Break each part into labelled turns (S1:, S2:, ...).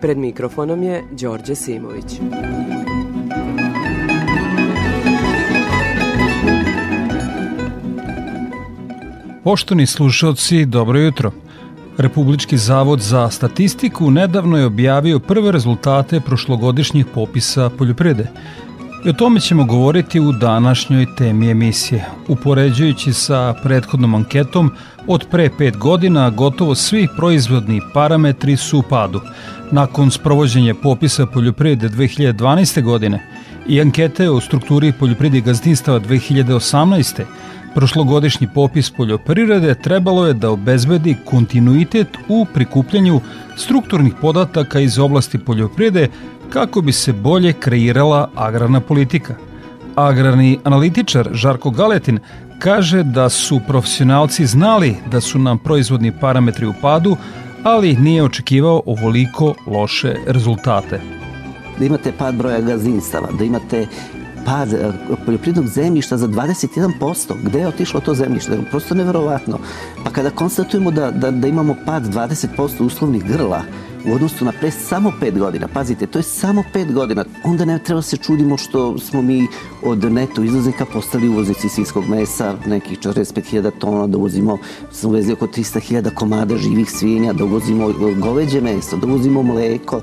S1: Pred mikrofonom je Đorđe Simović.
S2: Poštovni slušalci, dobro jutro. Republički zavod za statistiku nedavno je objavio prve rezultate prošlogodišnjih popisa poljoprivrede. I o tome ćemo govoriti u današnjoj temi emisije. Upoređujući sa prethodnom anketom, od pre pet godina gotovo svi proizvodni parametri su u padu. Nakon sprovođenja popisa poljoprivrede 2012. godine i ankete o strukturi poljoprivrede gazdinstava 2018 prošlogodišnji popis poljoprivrede trebalo je da obezbedi kontinuitet u prikupljanju strukturnih podataka iz oblasti poljoprivrede kako bi se bolje kreirala agrarna politika. Agrarni analitičar Žarko Galetin kaže da su profesionalci znali da su nam proizvodni parametri u padu, ali nije očekivao ovoliko loše rezultate.
S3: Da imate pad broja gazdinstava, da imate pad e, poljoprivrednog zemljišta za 21%. Gde je otišlo to zemljište? Prosto neverovatno. Pa kada konstatujemo da, da, da imamo pad 20% uslovnih grla, u odnosu na pre samo 5 godina, pazite, to je samo 5 godina, onda ne treba se čudimo što smo mi od neto izvoznika postali uvoznici svinskog mesa, nekih 45.000 tona, da uvozimo, smo uvezli oko 300.000 komada živih svinja, da uvozimo goveđe meso, da uvozimo mleko.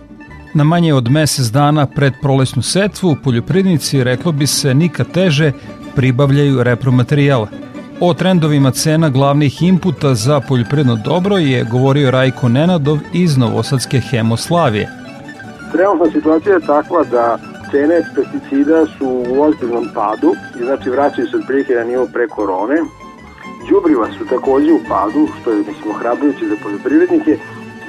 S2: Na manje od mesec dana pred prolećnu setvu, poljoprivrednici, reklo bi se, nikad teže pribavljaju repromaterijala. O trendovima cena glavnih inputa za poljoprivredno dobro je govorio Rajko Nenadov iz Novosadske Hemoslavije.
S4: Trenutna situacija je takva da cene pesticida su u ozbiljnom padu i znači vraćaju se otprilike na nivo pre korone. Đubriva su takođe u padu, što je mislim ohrabrujuće za poljoprivrednike,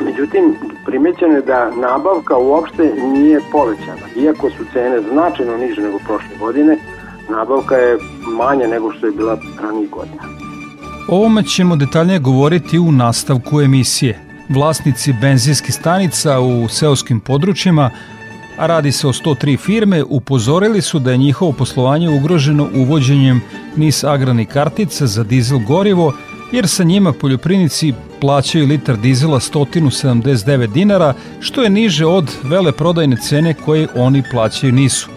S4: Međutim, primećeno je da nabavka uopšte nije povećana. Iako su cene značajno niže nego prošle godine, nabavka je manja nego što je bila ranijih godina.
S2: O ovome ćemo detaljnije govoriti u nastavku emisije. Vlasnici benzinskih stanica u seoskim područjima, a radi se o 103 firme, upozorili su da je njihovo poslovanje ugroženo uvođenjem NIS agrani kartica za dizel gorivo, jer sa njima poljoprivnici plaćaju litar dizela 179 dinara, što je niže od vele prodajne cene koje oni plaćaju nisu.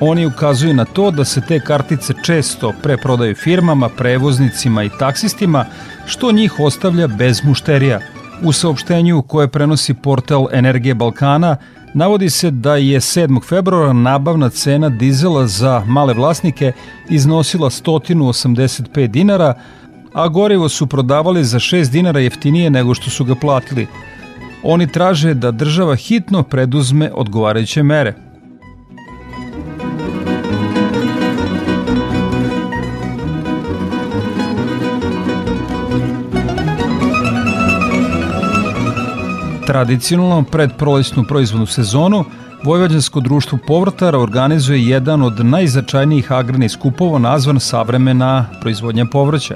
S2: Oni ukazuju na to da se te kartice često preprodaju firmama, prevoznicima i taksistima, što njih ostavlja bez mušterija. U saopštenju koje prenosi portal Energije Balkana navodi se da je 7. februara nabavna cena dizela za male vlasnike iznosila 185 dinara, a gorivo su prodavali za 6 dinara jeftinije nego što su ga platili. Oni traže da država hitno preduzme odgovarajuće mere. Tradicionalno pred prolećnu proizvodnu sezonu Vojvođansko društvo povrtara organizuje jedan od najzačajnijih agrarnih skupova nazvan Savremena proizvodnja povrća.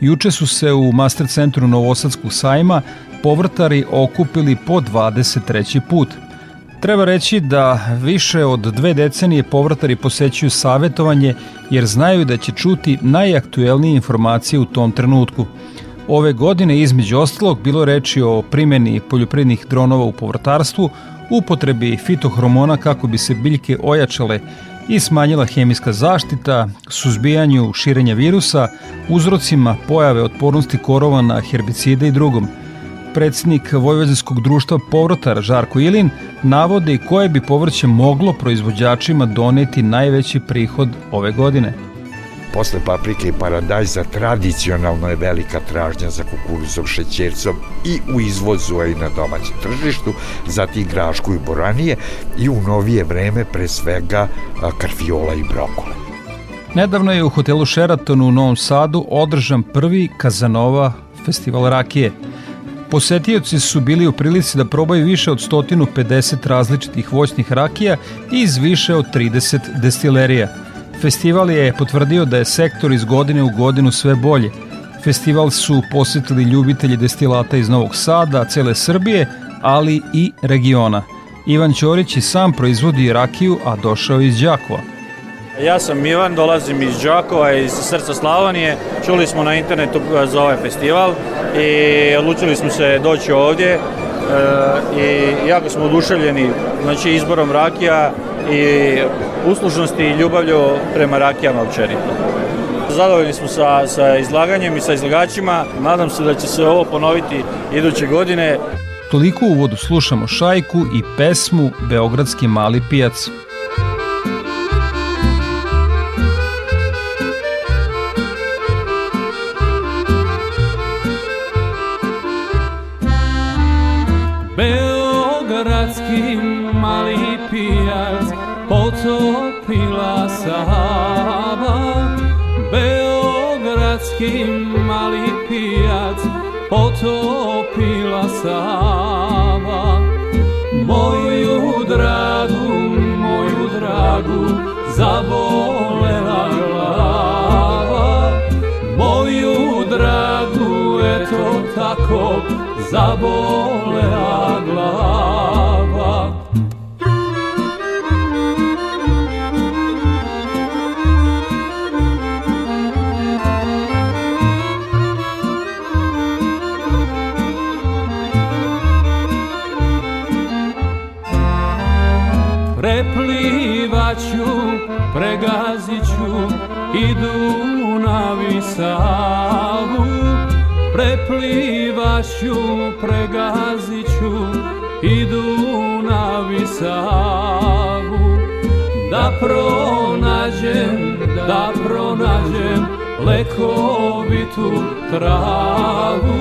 S2: Juče su se u Master centru Novosadskog sajma povrtari okupili po 23. put. Treba reći da više od dve decenije povrtari posećuju savetovanje jer znaju da će čuti najaktuelnije informacije u tom trenutku. Ove godine između ostalog bilo reči o primjeni poljoprivrednih dronova u povrtarstvu, upotrebi fitohromona kako bi se biljke ojačale i smanjila hemijska zaštita, suzbijanju širenja virusa, uzrocima pojave otpornosti korova na herbicide i drugom. Predsednik Vojvođanskog društva Povrotar Žarko Ilin navode koje bi povrće moglo proizvođačima doneti najveći prihod ove godine –
S5: Posle paprike i paradajza tradicionalno je velika tražnja za kukuruzom, šećercom i u izvozu, a i na domaćem tržištu, zatim grašku i boranije i u novije vreme pre svega karfiola i brokole.
S2: Nedavno je u hotelu Sheraton u Novom Sadu održan prvi Kazanova festival rakije. Posetioci su bili u prilici da probaju više od 150 različitih voćnih rakija iz više od 30 destilerija. Festival je potvrdio da je sektor iz godine u godinu sve bolje. Festival su posetili ljubitelji destilata iz Novog Sada, cele Srbije, ali i regiona. Ivan Ćorić i sam proizvodi rakiju, a došao iz Đakova.
S6: Ja sam Ivan, dolazim iz Đakova, iz srca Slavonije. Čuli smo na internetu za ovaj festival i odlučili smo se doći ovdje e, i jako smo oduševljeni znači, izborom rakija i uslužnosti i ljubavlju prema rakijama općenito. Zadovoljni smo sa, sa izlaganjem i sa izlagačima. Nadam se da će se ovo ponoviti iduće godine.
S2: Toliko u uvodu slušamo šajku i pesmu Beogradski mali pijac.
S7: Beogradski mali pijac potopila Sava Moju dragu, moju dragu zabolela glava Moju dragu, eto tako zabolela glava idú na vysávu, preplývaču, pregaziču, idú na vysávu. Da pronađem, da pronađem lekovitu travu,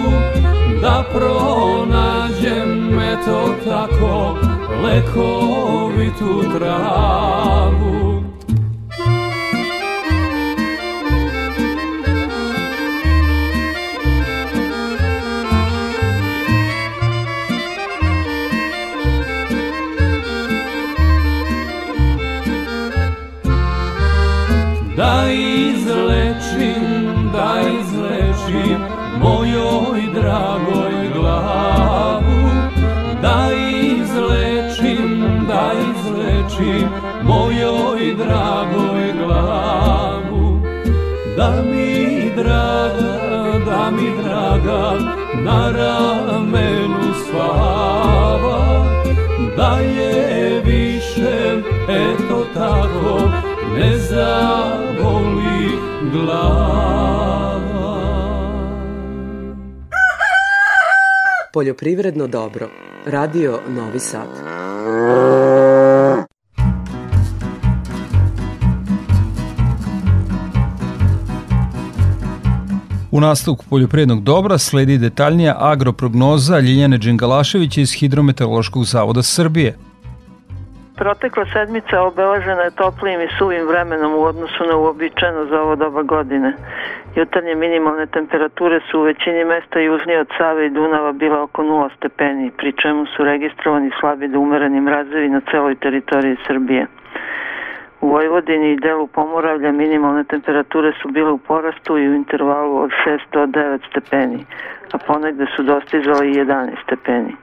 S7: da pronađem to tako lekovitu travu. Da izlečim, da izlečim mojoj dragoj glavu. Da izlečim, da izlečim mojoj dragoj glavu. Da mi draga, da mi draga na ramenu spava Da je više, eto tako, ne zavoli glava.
S1: Poljoprivredno dobro. Radio Novi Sad.
S2: U nastavku poljoprivrednog dobra sledi detaljnija agroprognoza Ljiljane Đengalaševića iz Hidrometeorološkog zavoda Srbije.
S8: Protekla sedmica obeležena je toplijim i suvim vremenom u odnosu na uobičajeno za ovo doba godine. Jutarnje minimalne temperature su u većini mesta južnije od Save i Dunava bila oko 0 stepeni, pri čemu su registrovani slabi do umereni mrazevi na celoj teritoriji Srbije. U Vojvodini i delu Pomoravlja minimalne temperature su bile u porastu i u intervalu od 6 do 9 stepeni, a ponegde su dostizale i 11 stepeni.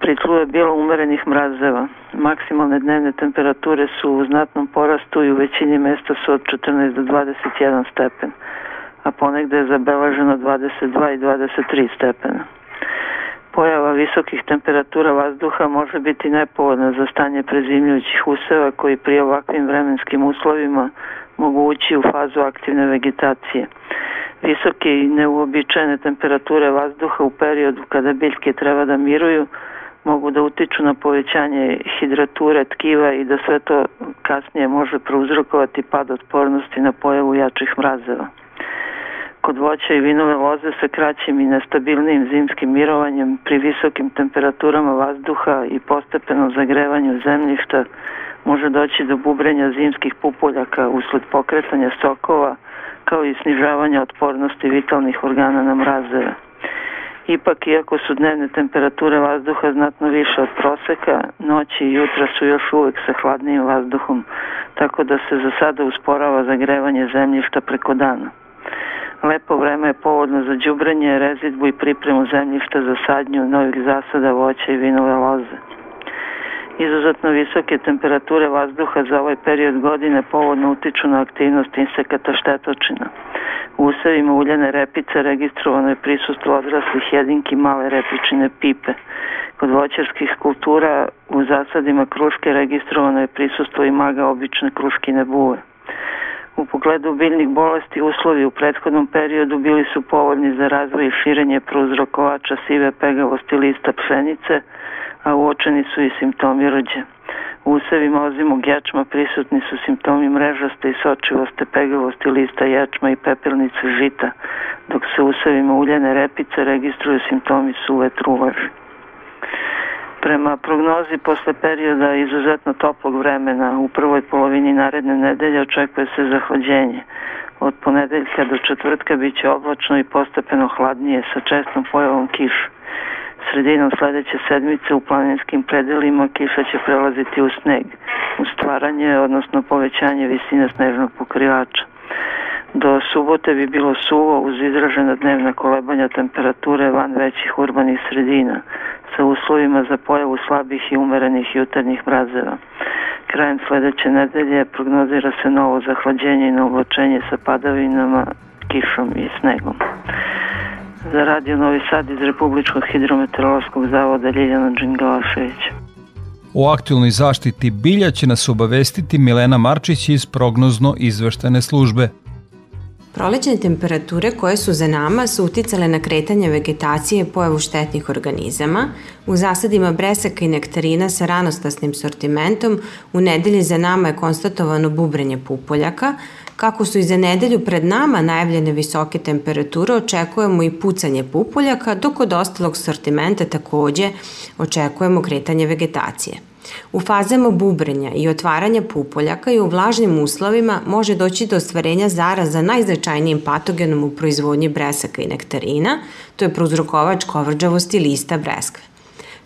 S8: Pri je bilo umerenih mrazeva. Maksimalne dnevne temperature su u znatnom porastu i u većini mesta su od 14 do 21 stepen, a ponegde je zabeleženo 22 i 23 stepena. Pojava visokih temperatura vazduha može biti nepovodna za stanje prezimljujućih useva koji pri ovakvim vremenskim uslovima mogu ući u fazu aktivne vegetacije. Visoke i neuobičajene temperature vazduha u periodu kada biljke treba da miruju mogu da utiču na povećanje hidrature tkiva i da sve to kasnije može prouzrokovati pad otpornosti na pojavu jačih mrazeva. Kod voća i vinove loze sa kraćim i nestabilnim zimskim mirovanjem pri visokim temperaturama vazduha i postepenom zagrevanju zemljišta može doći do bubrenja zimskih pupoljaka usled pokretanja sokova kao i snižavanja otpornosti vitalnih organa na mrazeve. Ipak, iako su dnevne temperature vazduha znatno više od proseka, noći i jutra su još uvek sa hladnijim vazduhom, tako da se za sada usporava zagrevanje zemljišta preko dana. Lepo vreme je povodno za đubrenje, rezidbu i pripremu zemljišta za sadnju novih zasada voća i vinove loze. Izuzetno visoke temperature vazduha za ovaj period godine povodno utiču na aktivnost insekata štetočina. U usevima uljene repice registrovano je prisustvo odraslih jedinki male repičine pipe. Kod voćarskih kultura u zasadima kruške registrovano je prisustvo i maga obične kruškine buve. U pogledu biljnih bolesti uslovi u prethodnom periodu bili su povoljni za razvoj i širenje prouzrokovača sive pegavosti lista pšenice, a uočeni su i simptomi rođe. U usevima ozimog jačma prisutni su simptomi mrežaste i sočivoste, pegavosti lista jačma i pepelnice žita, dok se usevima uljene repice registruju simptomi suve truvaže. Prema prognozi posle perioda izuzetno toplog vremena u prvoj polovini naredne nedelje očekuje se zahlađenje. Od ponedeljka do četvrtka biće oblačno i postepeno hladnije sa čestom pojavom kiša. Sredinom sledeće sedmice u planinskim predelima kiša će prelaziti u sneg, u stvaranje, odnosno povećanje visine snežnog pokrivača. Do subote bi bilo suvo uz izražena dnevna kolebanja temperature van većih urbanih sredina, sa uslovima za pojavu slabih i umerenih jutarnjih mrazeva. Krajem sledeće nedelje prognozira se novo zahlađenje i naoblačenje sa padavinama, kišom i snegom. Za radio Novi Sad iz Republičkog hidrometeorološkog zavoda Ljiljana Đingalašević.
S2: O aktualnoj zaštiti bilja će nas obavestiti Milena Marčić iz prognozno izveštene službe.
S9: Prolećne temperature koje su za nama su uticale na kretanje vegetacije pojavu štetnih organizama. U zasadima bresaka i nektarina sa ranostasnim sortimentom u nedelji za nama je konstatovano bubrenje pupoljaka. Kako su i za nedelju pred nama najavljene visoke temperature, očekujemo i pucanje pupoljaka, dok od ostalog sortimenta takođe očekujemo kretanje vegetacije. U fazama bubrenja i otvaranja pupoljaka i u vlažnim uslovima može doći do ostvarenja zaraza najznačajnijim patogenom u proizvodnji bresaka i nektarina, to je prouzrokovač kovrđavosti lista breskve.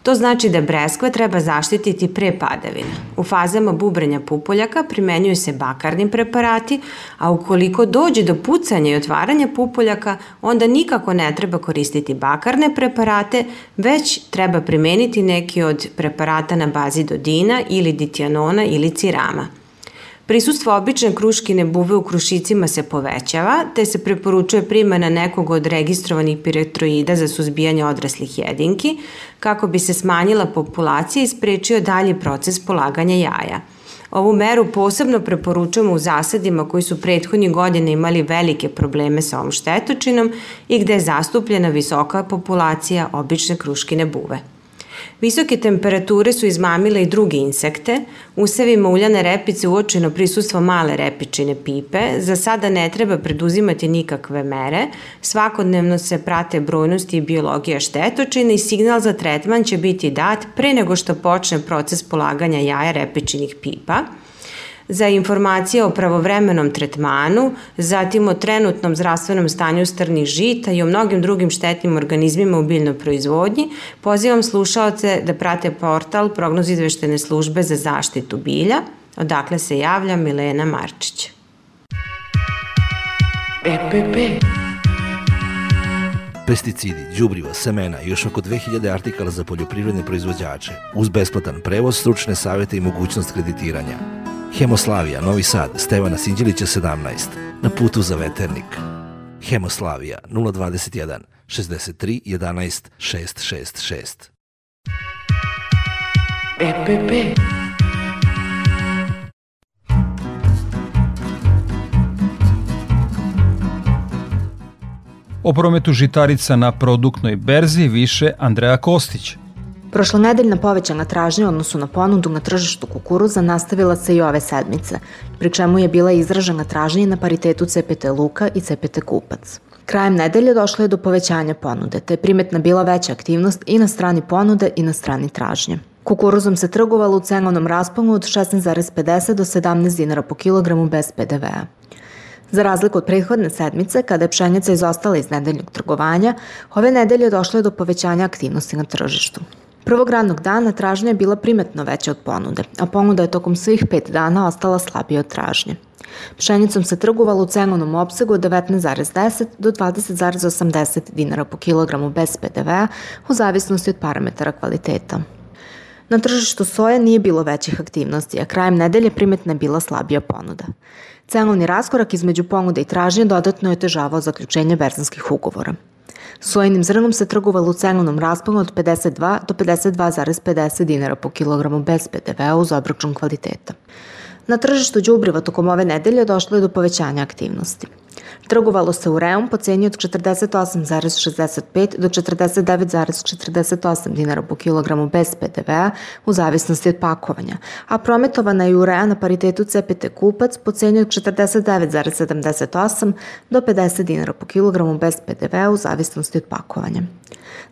S9: To znači da breskve treba zaštititi pre padavina. U fazama bubrenja pupoljaka primenjuju se bakarni preparati, a ukoliko dođe do pucanja i otvaranja pupoljaka, onda nikako ne treba koristiti bakarne preparate, već treba primeniti neki od preparata na bazi dodina ili ditjanona ili cirama. Prisustvo obične kruškine buve u krušicima se povećava, te se preporučuje primjena nekog od registrovanih piretroida za suzbijanje odraslih jedinki, kako bi se smanjila populacija i sprečio dalji proces polaganja jaja. Ovu meru posebno preporučujemo u zasadima koji su prethodnih godina imali velike probleme sa ovom štetočinom i gde je zastupljena visoka populacija obične kruškine buve. Visoke temperature su izmamile i druge insekte. U sevima uljane repice uočeno prisustvo male repičine pipe. Za sada ne treba preduzimati nikakve mere. Svakodnevno se prate brojnosti i biologija štetočina i signal za tretman će biti dat pre nego što počne proces polaganja jaja repičinih pipa za informacije o pravovremenom tretmanu, zatim o trenutnom zdravstvenom stanju strnih žita i o mnogim drugim štetnim organizmima u biljnoj proizvodnji, pozivam slušalce da prate portal prognoz izveštene službe za zaštitu bilja, odakle se javlja Milena Marčić.
S10: EPP pesticidi, đubriva, semena i još oko 2000 artikala za poljoprivredne proizvođače, uz besplatan prevoz, stručne savete i mogućnost kreditiranja. Hemoslavija, Novi Sad, Stevana Sinđilića 17, na putu za veternik. Hemoslavija 021 63 11 666. EPP
S2: O prometu žitarica na produktnoj berzi više Andreja Kostić.
S11: Prošlonedeljna povećana tražnja odnosu na ponudu na tržištu kukuruza nastavila se i ove sedmice, pri čemu je bila izražena tražnja na paritetu CPT Luka i CPT Kupac. Krajem nedelje došlo je do povećanja ponude, te je primetna bila veća aktivnost i na strani ponude i na strani tražnje. Kukuruzom se trgovalo u cenovnom rasponu od 16,50 do 17 dinara po kilogramu bez PDV-a. Za razliku od prethodne sedmice, kada je pšenica izostala iz nedeljnog trgovanja, ove nedelje došlo je do povećanja aktivnosti na tržištu. Prvog radnog dana tražnja je bila primetno veća od ponude, a ponuda je tokom svih pet dana ostala slabija od tražnje. Pšenicom se trgovalo u cenovnom opsegu od 19,10 do 20,80 dinara po kilogramu bez PDV-a u zavisnosti od parametara kvaliteta. Na tržištu soje nije bilo većih aktivnosti, a krajem nedelje primetna je bila slabija ponuda. Cenovni raskorak između ponude i tražnje dodatno je otežavao zaključenje berzanskih ugovora. Sojenim zrnom se trgovalo u cenovnom rasponu od 52 do 52,50 dinara po kilogramu bez PDV-a uz obračun kvaliteta. Na tržištu đubriva tokom ove nedelje došlo je do povećanja aktivnosti. Trgovalo se u Reum po ceni od 48,65 do 49,48 dinara po kilogramu bez PDV-a u zavisnosti od pakovanja, a prometovana je urea na paritetu CPT kupac po ceni od 49,78 do 50 dinara po kilogramu bez PDV-a u zavisnosti od pakovanja.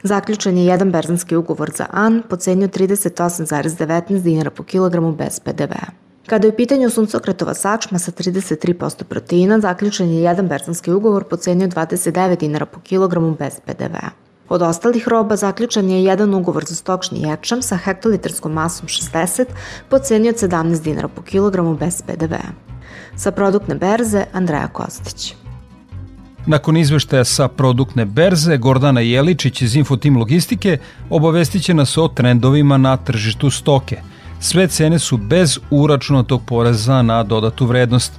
S11: Zaključen je jedan berzanski ugovor za AN po ceni od 38,19 dinara po kilogramu bez PDV-a. Kada je u pitanju suncokretova sačma sa 33% proteina, zaključen je jedan berzanski ugovor po ceni od 29 dinara po kilogramu bez PDV-a. Od ostalih roba zaključen je jedan ugovor za stokšni ječam sa hektolitarskom masom 60 po ceni od 17 dinara po kilogramu bez PDV-a. Sa produktne berze Andreja Kostić.
S2: Nakon izveštaja sa produktne berze, Gordana Jeličić iz Infotim Logistike obavestit će nas o trendovima na tržištu stoke – Sve cene su bez uračunatog poreza na dodatu vrednost.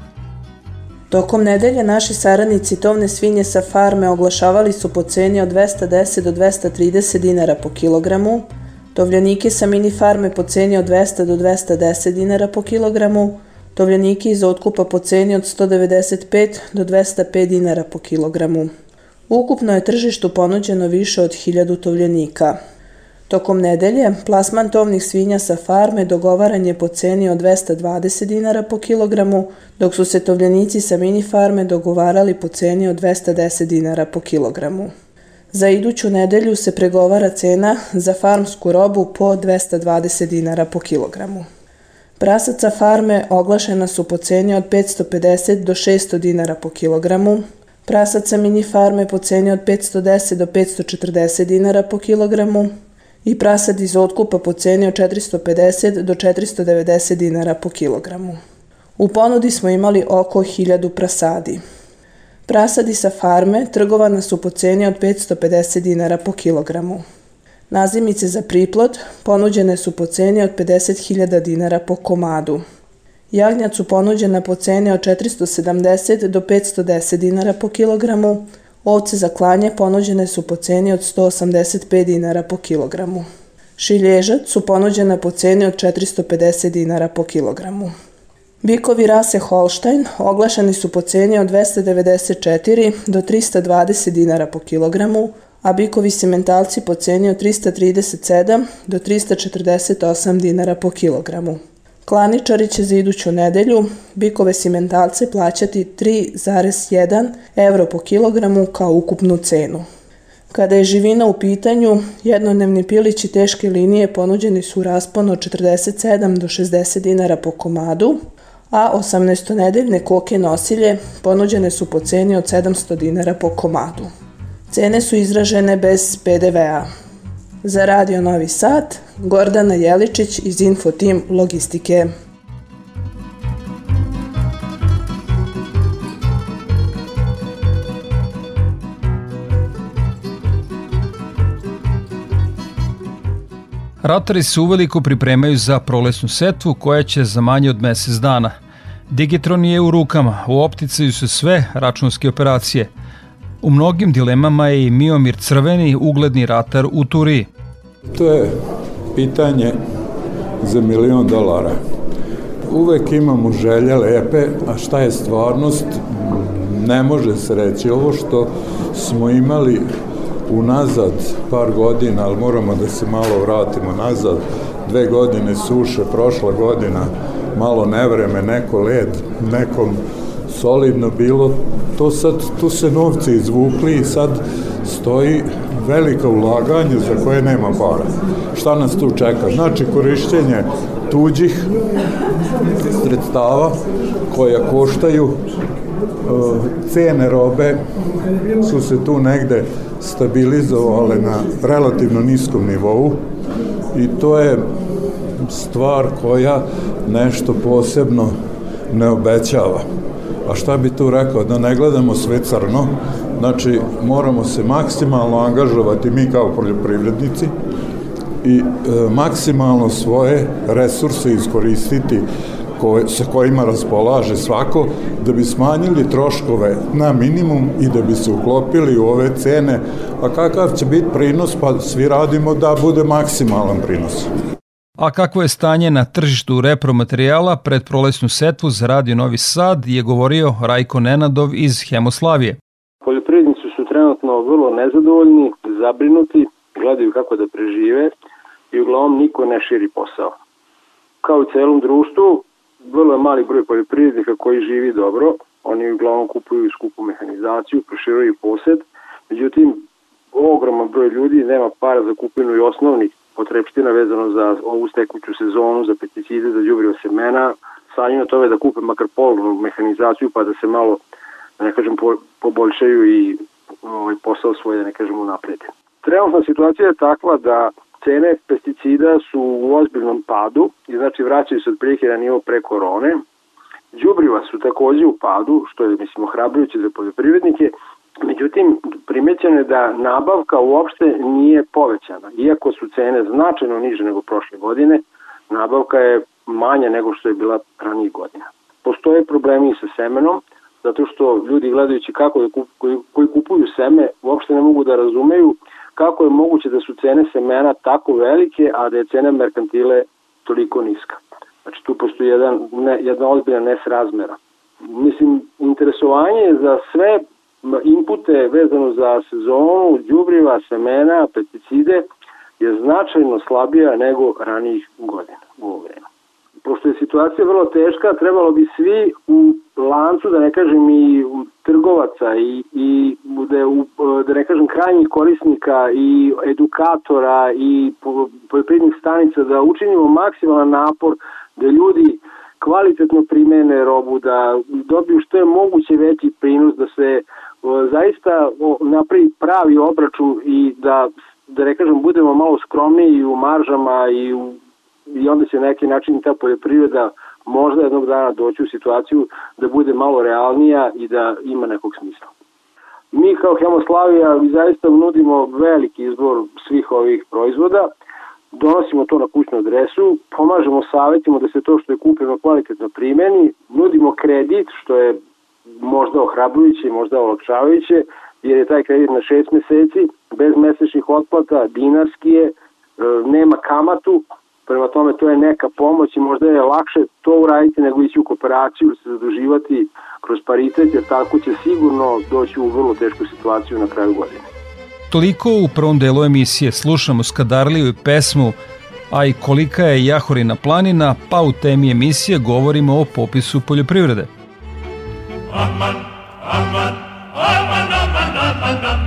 S12: Tokom nedelje naši saradnici tovne svinje sa farme oglašavali su po ceni od 210 do 230 dinara po kilogramu, tovljanike sa mini farme po ceni od 200 do 210 dinara po kilogramu, tovljanike iz otkupa po ceni od 195 do 205 dinara po kilogramu. Ukupno je tržištu ponuđeno više od 1000 tovljanika. Tokom nedelje, plasman tovnih svinja sa farme dogovaran je po ceni od 220 dinara po kilogramu, dok su se tovljenici sa mini farme dogovarali po ceni od 210 dinara po kilogramu. Za iduću nedelju se pregovara cena za farmsku robu po 220 dinara po kilogramu. Prasaca farme oglašena su po ceni od 550 do 600 dinara po kilogramu, prasaca mini farme po ceni od 510 do 540 dinara po kilogramu, i prasad iz otkupa po ceni od 450 do 490 dinara po kilogramu. U ponudi smo imali oko 1000 prasadi. Prasadi sa farme trgovana su po ceni od 550 dinara po kilogramu. Nazimice za priplod ponuđene su po ceni od 50.000 dinara po komadu. Jagnjac su ponuđena po ceni od 470 do 510 dinara po kilogramu, Ovce za klanje ponuđene su po ceni od 185 dinara po kilogramu. Šilježac su ponuđena po ceni od 450 dinara po kilogramu. Bikovi rase Holstein oglašeni su po ceni od 294 do 320 dinara po kilogramu, a bikovi simentalci po ceni od 337 do 348 dinara po kilogramu. Klaničari će za iduću nedelju bikove simentalce plaćati 3,1 euro po kilogramu kao ukupnu cenu. Kada je živina u pitanju, jednodnevni pilići teške linije ponuđeni su u rasponu od 47 do 60 dinara po komadu, a 18-nedeljne koke nosilje ponuđene su po ceni od 700 dinara po komadu. Cene su izražene bez PDV-a. Za Radio Novi Sad, Gordana Jeličić iz Infotim Logistike.
S2: Ratari se uveliko pripremaju za prolesnu setvu koja će za manje od mesec dana. Digitron je u rukama, u opticaju su sve računske operacije – U mnogim dilemama je i Miomir Crveni, ugledni ratar u Turiji.
S13: To je pitanje za milion dolara. Uvek imamo želje lepe, a šta je stvarnost, ne može se reći. Ovo što smo imali unazad par godina, ali moramo da se malo vratimo nazad, dve godine suše, prošla godina, malo nevreme, neko led, nekom solidno bilo, to sad, tu se novci izvukli i sad stoji velika ulaganja za koje nema para. Šta nas tu čeka? Znači korišćenje tuđih sredstava koja koštaju cene robe su se tu negde stabilizovale na relativno niskom nivou i to je stvar koja nešto posebno ne obećava. A šta bi tu rekao? Da ne gledamo sve crno, znači moramo se maksimalno angažovati mi kao poljoprivrednici i e, maksimalno svoje resurse iskoristiti koje, sa kojima raspolaže svako da bi smanjili troškove na minimum i da bi se uklopili u ove cene, a kakav će biti prinos, pa svi radimo da bude maksimalan prinos.
S2: A kakvo je stanje na tržištu repromaterijala pred prolesnu setvu za Radio Novi Sad je govorio Rajko Nenadov iz Hemoslavije.
S4: Poljoprivrednici su trenutno vrlo nezadovoljni, zabrinuti, gledaju kako da prežive i uglavnom niko ne širi posao. Kao u celom društvu, vrlo je mali broj poljoprivrednika koji živi dobro, oni uglavnom kupuju skupu mehanizaciju, proširuju posed, međutim, ogroman broj ljudi nema para za kupinu i osnovnih potrebština vezano za ovu stekuću sezonu, za pesticide, za đubrivo semena, sanjeno tome da kupe makar polovnu mehanizaciju pa da se malo, da ne kažem, po, poboljšaju i ovaj, posao svoj, da ne kažem, unaprede. Trenutna situacija je takva da cene pesticida su u ozbiljnom padu i znači vraćaju se otprilike na nivo pre korone. Đubriva su takođe u padu, što je, mislim, ohrabrujuće za poljoprivrednike, Međutim, primećeno je da nabavka uopšte nije povećana. Iako su cene značajno niže nego prošle godine, nabavka je manja nego što je bila ranijih godina. Postoje problemi i sa semenom, zato što ljudi gledajući kako je, koji, koji kupuju seme uopšte ne mogu da razumeju kako je moguće da su cene semena tako velike, a da je cena merkantile toliko niska. Znači tu postoji jedan, ne, jedna ozbiljna nesrazmera. Mislim, interesovanje za sve inpute vezano za sezonu, đubriva, semena, pesticide je značajno slabija nego ranijih godina u ovo vreme. Pošto je situacija vrlo teška, trebalo bi svi u lancu, da ne kažem i trgovaca i, i da, da ne kažem krajnjih korisnika i edukatora i poljoprivrednih stanica da učinimo maksimalan napor da ljudi kvalitetno primene robu, da dobiju što je moguće veći prinos, da se zaista napravi pravi obračun i da, da ne kažem, budemo malo skromniji u maržama i, u, i onda će neki način ta poljoprivreda možda jednog dana doći u situaciju da bude malo realnija i da ima nekog smisla. Mi kao Hemoslavija zaista nudimo veliki izbor svih ovih proizvoda, donosimo to na kućnu adresu, pomažemo savjetima da se to što je kupljeno kvalitetno primeni, nudimo kredit, što je možda ohrabrujuće, možda olakšavajuće, jer je taj kredit na šest meseci, bez mesečnih otplata, dinarski je, e, nema kamatu, prema tome to je neka pomoć i možda je lakše to uraditi nego ići u kooperaciju, se zaduživati kroz paritet, jer tako će sigurno doći u vrlo tešku situaciju na kraju godine.
S2: Toliko u prvom delu emisije slušamo Skadarliju i pesmu a i kolika je Jahorina planina, pa u temi emisije govorimo o popisu poljoprivrede. Aman, aman, aman, aman, aman, aman, aman,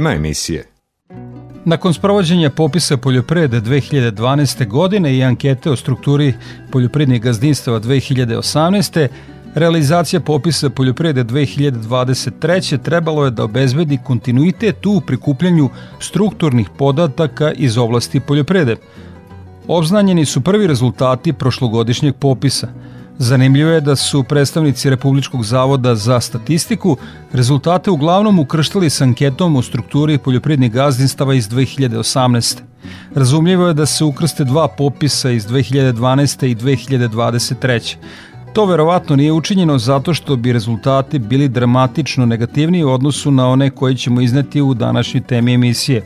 S14: Tema emisije
S2: Nakon sprovođenja popisa poljoprivrede 2012. godine i ankete o strukturi poljoprivrednih gazdinstava 2018. Realizacija popisa poljoprivrede 2023. trebalo je da obezbedi kontinuitet u prikupljanju strukturnih podataka iz oblasti poljoprivrede. Obznanjeni su prvi rezultati prošlogodišnjeg popisa. Zanimljivo je da su predstavnici Republičkog zavoda za statistiku rezultate uglavnom ukrštali s anketom o strukturi poljoprivrednih gazdinstava iz 2018. Razumljivo je da se ukrste dva popisa iz 2012. i 2023. To verovatno nije učinjeno zato što bi rezultati bili dramatično negativniji u odnosu na one koje ćemo izneti u današnjoj temi emisije.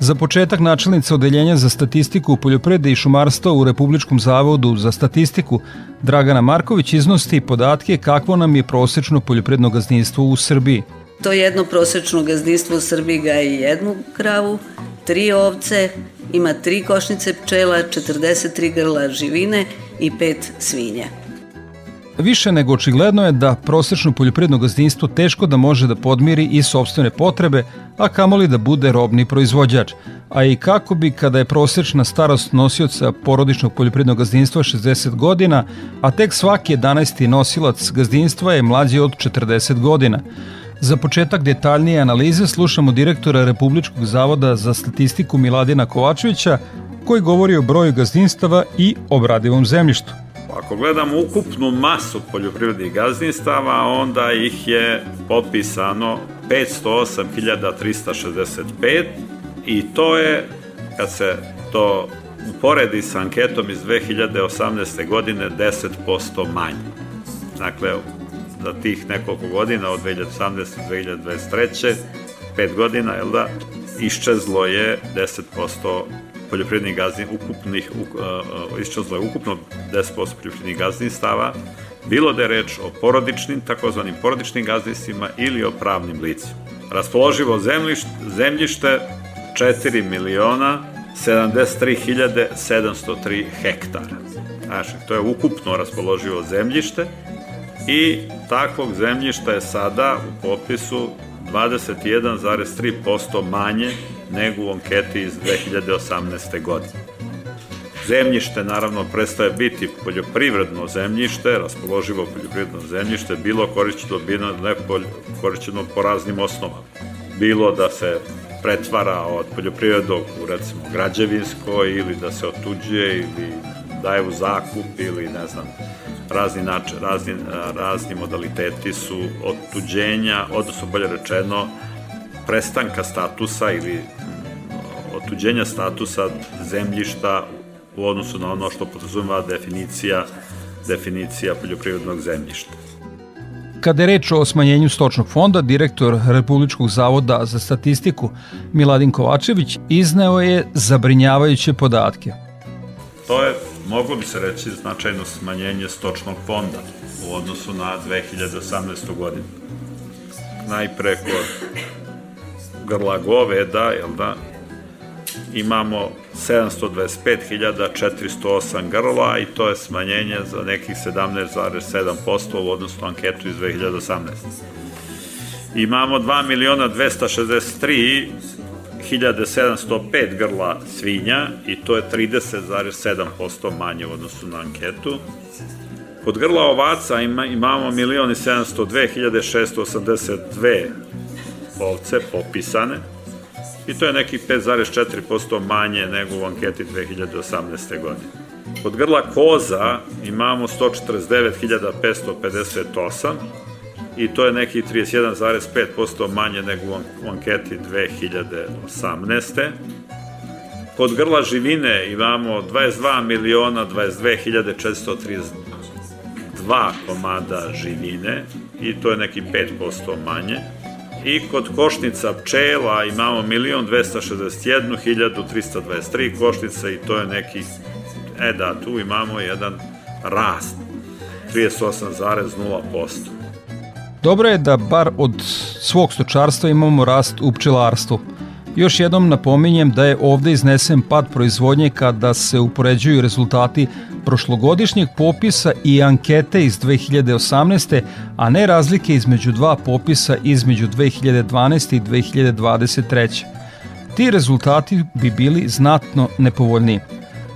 S2: Za početak načelnica Odeljenja za statistiku poljoprivrede i šumarstva u Republičkom zavodu za statistiku Dragana Marković iznosti podatke kakvo nam je prosečno poljoprivredno gazdinstvo u Srbiji.
S15: To jedno prosečno gazdinstvo u Srbiji gaji jednu kravu, tri ovce, ima tri košnice pčela, 43 grla živine i pet svinja.
S2: Više nego očigledno je da prosečno poljoprivredno gazdinstvo teško da može da podmiri i sobstvene potrebe, a kamoli da bude robni proizvođač. A i kako bi kada je prosečna starost nosioca porodičnog poljoprivrednog gazdinstva 60 godina, a tek svaki 11. nosilac gazdinstva je mlađi od 40 godina. Za početak detaljnije analize slušamo direktora Republičkog zavoda za statistiku Miladina Kovačevića koji govori o broju gazdinstava i obradivom zemljištu.
S16: Ako gledamo ukupnu masu poljoprivrednih gazdinstava, onda ih je popisano 508.365 i to je, kad se to uporedi sa anketom iz 2018. godine, 10% manje. Dakle, za tih nekoliko godina, od 2018. do 2023. 5 godina, jel da, iščezlo je 10% poljoprivrednih gazdin, ukupnih, uh, je ukupno 10% poljoprivrednih gazdinstava, bilo da je reč o porodičnim, takozvanim porodičnim gazdinstvima ili o pravnim licima. Raspoloživo zemljište, zemljište 4 miliona 73.703 hektara. Znači, to je ukupno raspoloživo zemljište i takvog zemljišta je sada u popisu 21,3% manje nego u anketi iz 2018. godine. Zemljište naravno prestaje biti poljoprivredno zemljište, raspoloživo poljoprivredno zemljište, bilo korišćeno, bilo ne korišćeno po raznim osnovama. Bilo da se pretvara od poljoprivrednog u recimo građevinsko ili da se otuđuje ili daje u zakup ili ne znam razni način, razni, razni modaliteti su otuđenja, odnosno bolje rečeno prestanka statusa ili otuđenja statusa zemljišta u odnosu na ono što podrazumeva definicija definicija poljoprivrednog zemljišta.
S2: Kada je reč o smanjenju stočnog fonda, direktor Republičkog zavoda za statistiku Miladin Kovačević izneo je zabrinjavajuće podatke.
S16: To je, moglo bi se reći, značajno smanjenje stočnog fonda u odnosu na 2018. godinu. Najpre kod grla goveda, jel da, imamo 725.408 grla i to je smanjenje za nekih 17,7% u odnosu na anketu iz 2018. Imamo 2.263.705 grla svinja i to je 30,7% manje u odnosu na anketu. Kod grla ovaca ima, imamo 1.702.682 ovce popisane, i to je nekih 5,4% manje nego u anketi 2018. godine. Kod grla koza imamo 149.558 i to je nekih 31,5% manje nego u anketi 2018. Kod grla živine imamo 22 miliona 22.432 komada živine i to je neki 5% manje i kod košnica pčela imamo 1.261.323 košnica i to je neki, e da, tu imamo jedan rast, 38,0%.
S2: Dobro je da bar od svog stočarstva imamo rast u pčelarstvu. Još jednom napominjem da je ovde iznesen pad proizvodnje kada se upoređuju rezultati prošlogodišnjeg popisa i ankete iz 2018. a ne razlike između dva popisa između 2012. i 2023. Ti rezultati bi bili znatno nepovoljniji.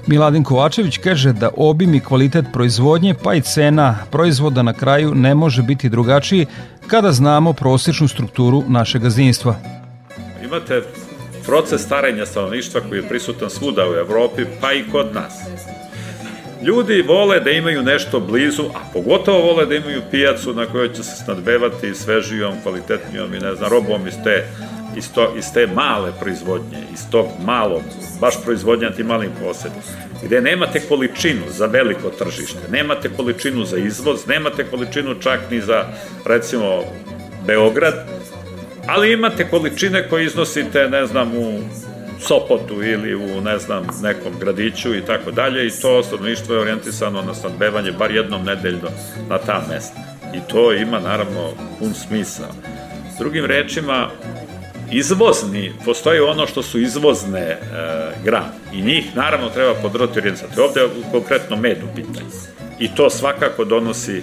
S2: Miladin Kovačević kaže da obim i kvalitet proizvodnje pa i cena proizvoda na kraju ne može biti drugačiji kada znamo prosječnu strukturu našeg gazdinstva.
S16: Imate proces starenja stanovništva koji je prisutan svuda u Evropi, pa i kod nas. Ljudi vole da imaju nešto blizu, a pogotovo vole da imaju pijacu na kojoj će se snadbevati svežijom, kvalitetnijom i ne znam, robom iz te, iz, to, iz te male proizvodnje, iz tog malog, baš proizvodnja ti malim posedima, gde nemate količinu za veliko tržište, nemate količinu za izvoz, nemate količinu čak ni za, recimo, Beograd, ali imate količine koje iznosite, ne znam, u Sopotu ili u, ne znam, nekom gradiću i tako dalje i to stanovništvo je orijentisano na snadbevanje bar jednom nedeljno na ta mesta. I to ima, naravno, pun smisao. S drugim rečima, izvozni, postoji ono što su izvozne e, grane i njih naravno treba podržati orijentisati. Ovde je konkretno med u pitanju. I to svakako donosi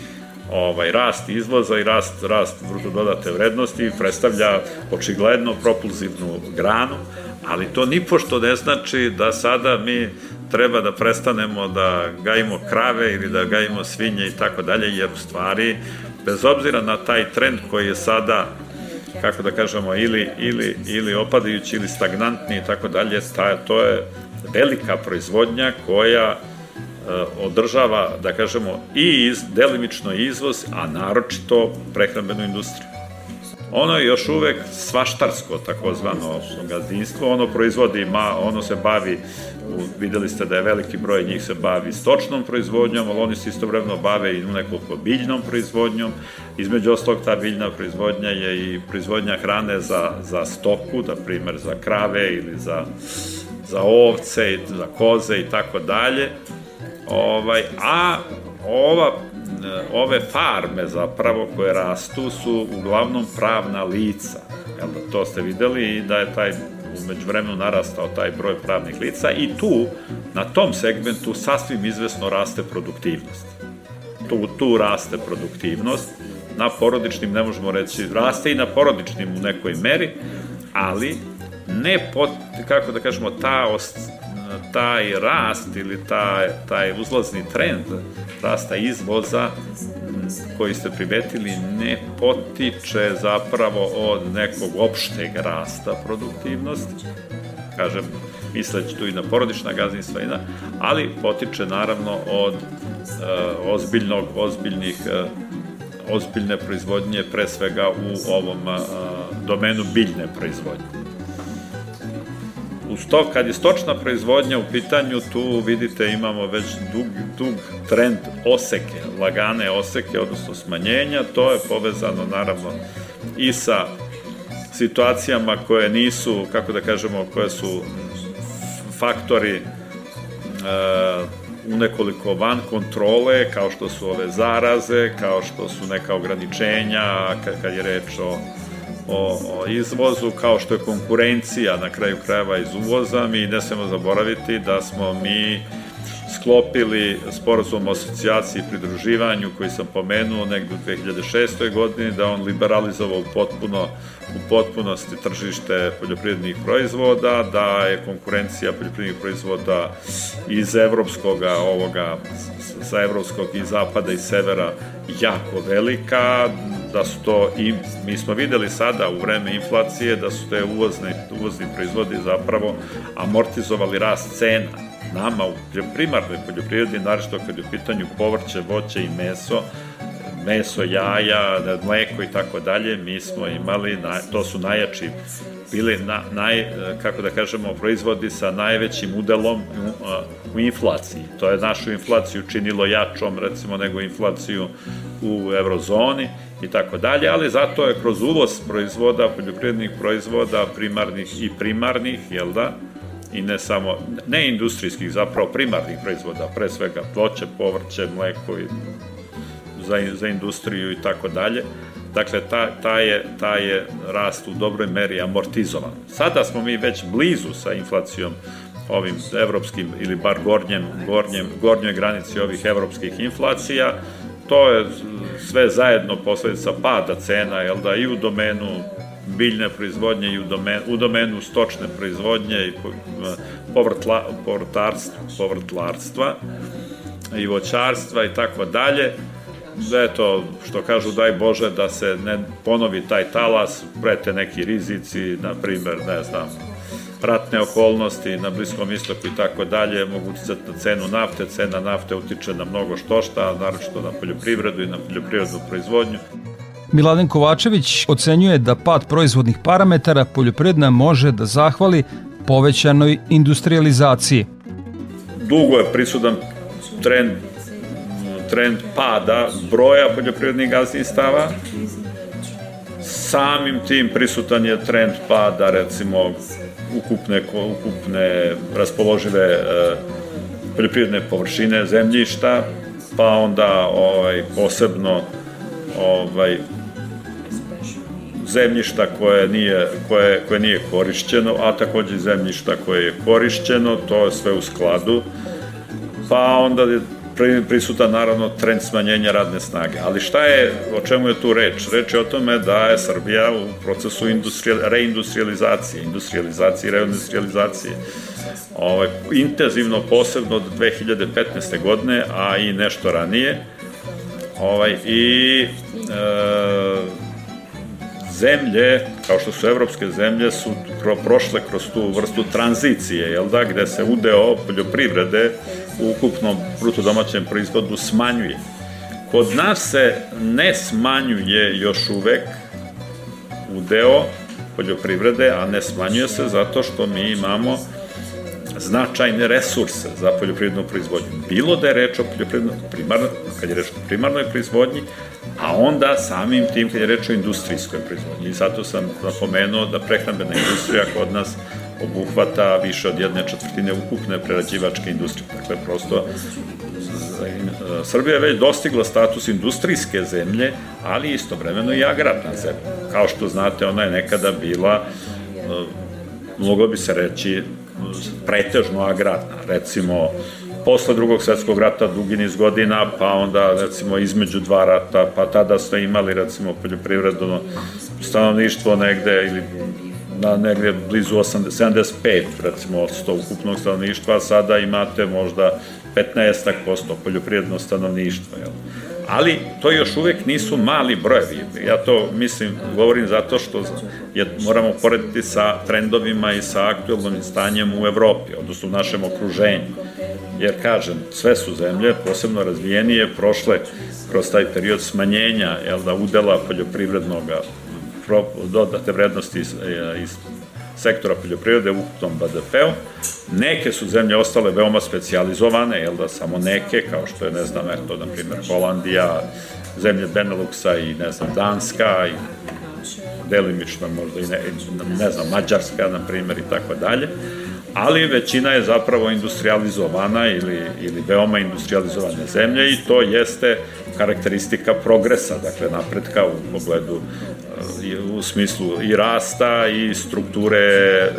S16: ovaj rast izvoza i rast rast bruto dodate vrednosti predstavlja očigledno propulzivnu granu, ali to ni pošto ne znači da sada mi treba da prestanemo da gajimo krave ili da gajimo svinje i tako dalje, jer u stvari, bez obzira na taj trend koji je sada kako da kažemo, ili, ili, ili opadajući ili stagnantni i tako dalje, to je velika proizvodnja koja E, održava, da kažemo, i iz, delimično izvoz, a naročito prehrambenu industriju. Ono je još uvek svaštarsko, takozvano gazdinstvo, ono proizvodi, ma, ono se bavi, videli ste da je veliki broj njih se bavi stočnom proizvodnjom, ali oni se istovremeno bave i nekoliko biljnom proizvodnjom. Između ostalog, ta biljna proizvodnja je i proizvodnja hrane za, za stoku, da primer za krave ili za, za ovce, za koze i tako dalje Ovaj, a ova, ove farme zapravo koje rastu su uglavnom pravna lica. Jel da, to ste videli i da je taj umeđu vremenu narastao taj broj pravnih lica i tu, na tom segmentu, sasvim izvesno raste produktivnost. Tu, tu raste produktivnost, na porodičnim ne možemo reći, raste i na porodičnim u nekoj meri, ali ne pot, kako da kažemo, ta taj rast ili taj, taj uzlazni trend rasta izvoza koji ste primetili ne potiče zapravo od nekog opšteg rasta produktivnosti, kažem, misleći tu i na porodična gazdinstva, i na, ali potiče naravno od uh, ozbiljnog, ozbiljnih uh, ozbiljne proizvodnje, pre svega u ovom uh, domenu biljne proizvodnje uz to, kad je stočna proizvodnja u pitanju, tu vidite imamo već dug, dug trend oseke, lagane oseke, odnosno smanjenja, to je povezano naravno i sa situacijama koje nisu, kako da kažemo, koje su faktori e, u nekoliko van kontrole, kao što su ove zaraze, kao što su neka ograničenja, kad, kad je reč o o, o izvozu, kao što je konkurencija na kraju krajeva iz uvoza, mi ne smemo zaboraviti da smo mi sklopili sporazum o asocijaciji i pridruživanju koji sam pomenuo negde u 2006. godini, da on liberalizovao potpuno, u potpunosti tržište poljoprivrednih proizvoda, da je konkurencija poljoprivrednih proizvoda iz evropskog ovoga, sa evropskog i zapada i severa jako velika, da su to i mi smo videli sada u vreme inflacije da su te uvozne, uvozni proizvodi zapravo amortizovali rast cena. Nama u primarnoj poljoprivredi, naravno kad je u pitanju povrće, voće i meso, meso, jaja, mleko i tako dalje, mi smo imali, to su najjači bili na, naj, kako da kažemo, proizvodi sa najvećim udelom u, u inflaciji. To je našu inflaciju činilo jačom, recimo, nego inflaciju u eurozoni i tako dalje, ali zato je kroz uvoz proizvoda, poljoprivrednih proizvoda, primarnih i primarnih, jel da, i ne samo, ne industrijskih, zapravo primarnih proizvoda, pre svega ploće, povrće, mleko i za, za industriju i tako dalje. Dakle, ta, ta, je, ta je rast u dobroj meri amortizovan. Sada smo mi već blizu sa inflacijom ovim evropskim ili bar gornjem, gornjem, gornjoj granici ovih evropskih inflacija. To je sve zajedno posledica pada cena, jel da, i u domenu biljne proizvodnje i u domenu, u domenu stočne proizvodnje i povrtla, povrtarstva, povrtlarstva i voćarstva i tako dalje. Eto, što kažu, daj Bože da se ne ponovi taj talas, prete neki rizici, na primer, ne znam, ratne okolnosti na Bliskom istoku i tako dalje, mogu uticati na cenu nafte, cena nafte utiče na mnogo što šta, naročito na poljoprivredu i na poljoprivrednu proizvodnju.
S2: Miladen Kovačević ocenjuje da pad proizvodnih parametara poljoprivredna može da zahvali povećanoj industrializaciji.
S16: Dugo je prisudan trend trend pada broja poljoprivrednih gazdinstava. Samim tim prisutan je trend pada, recimo, ukupne, ukupne raspoložive e, poljoprivredne površine zemljišta, pa onda ovaj, posebno ovaj, zemljišta koje nije, koje, koje nije korišćeno, a takođe zemljišta koje je korišćeno, to je sve u skladu, pa onda je prisutan naravno trend smanjenja radne snage. Ali šta je, o čemu je tu reč? Reč je o tome da je Srbija u procesu reindustrializacije, industrializacije i reindustrializacije. Ovaj, intenzivno, posebno od 2015. godine, a i nešto ranije. Ovaj, I e, zemlje, kao što su evropske zemlje, su prošle kroz tu vrstu tranzicije, jel da, gde se udeo poljoprivrede u ukupnom brutodomaćem proizvodu smanjuje. Kod nas se ne smanjuje još uvek udeo poljoprivrede, a ne smanjuje se zato što mi imamo značajne resurse za poljoprivrednu proizvodnju. Bilo da je reč o poljoprivrednoj, primarnoj, kad je reč o primarnoj proizvodnji, a onda samim tim kad je reč o industrijskoj proizvodnji. I zato sam napomenuo da prehrambena industrija kod nas obuhvata više od jedne četvrtine ukupne prerađivačke industrije. Dakle, prosto Srbija je već dostigla status industrijske zemlje, ali istovremeno i agrarna zemlja. Kao što znate, ona je nekada bila, moglo bi se reći, pretežno agrarna. Recimo, posle drugog svetskog rata dugi niz godina, pa onda recimo između dva rata, pa tada ste imali recimo poljoprivredno stanovništvo negde ili na negde blizu 80, 75 recimo od 100 ukupnog stanovništva, a sada imate možda 15% poljoprivredno stanovništvo. Jel? ali to još uvek nisu mali brojevi. Ja to mislim, govorim zato što je, moramo porediti sa trendovima i sa aktualnim stanjem u Evropi, odnosno u našem okruženju. Jer, kažem, sve su zemlje, posebno razvijenije, prošle kroz taj period smanjenja jel, da udela poljoprivrednog dodate vrednosti iz, iz sektora poljoprivrede u ukupnom BDP-u. Neke su zemlje ostale veoma specializovane, jel da samo neke, kao što je, ne znam, eto, na primjer, Holandija, zemlje Beneluxa i, ne znam, Danska i delimično možda i ne, ne znam, Mađarska, na primjer, i tako dalje ali većina je zapravo industrializovana ili, ili veoma industrializovane zemlje i to jeste karakteristika progresa, dakle napretka u pogledu u smislu i rasta i strukture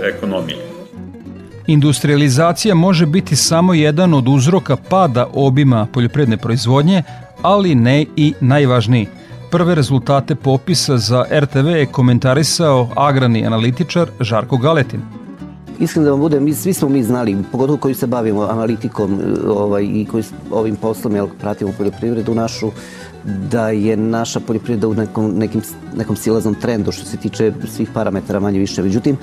S16: ekonomije.
S2: Industrializacija može biti samo jedan od uzroka pada obima poljoprivredne proizvodnje, ali ne i najvažniji. Prve rezultate popisa za RTV je komentarisao agrani analitičar Žarko Galetin.
S3: Iskreno da vam budem, mi, svi smo mi znali, pogotovo koji se bavimo analitikom ovaj, i koji ovim poslom, jel, pratimo poljoprivredu našu, da je naša poljoprivreda u nekom, nekim, nekom silaznom trendu što se tiče svih parametara manje više. Međutim,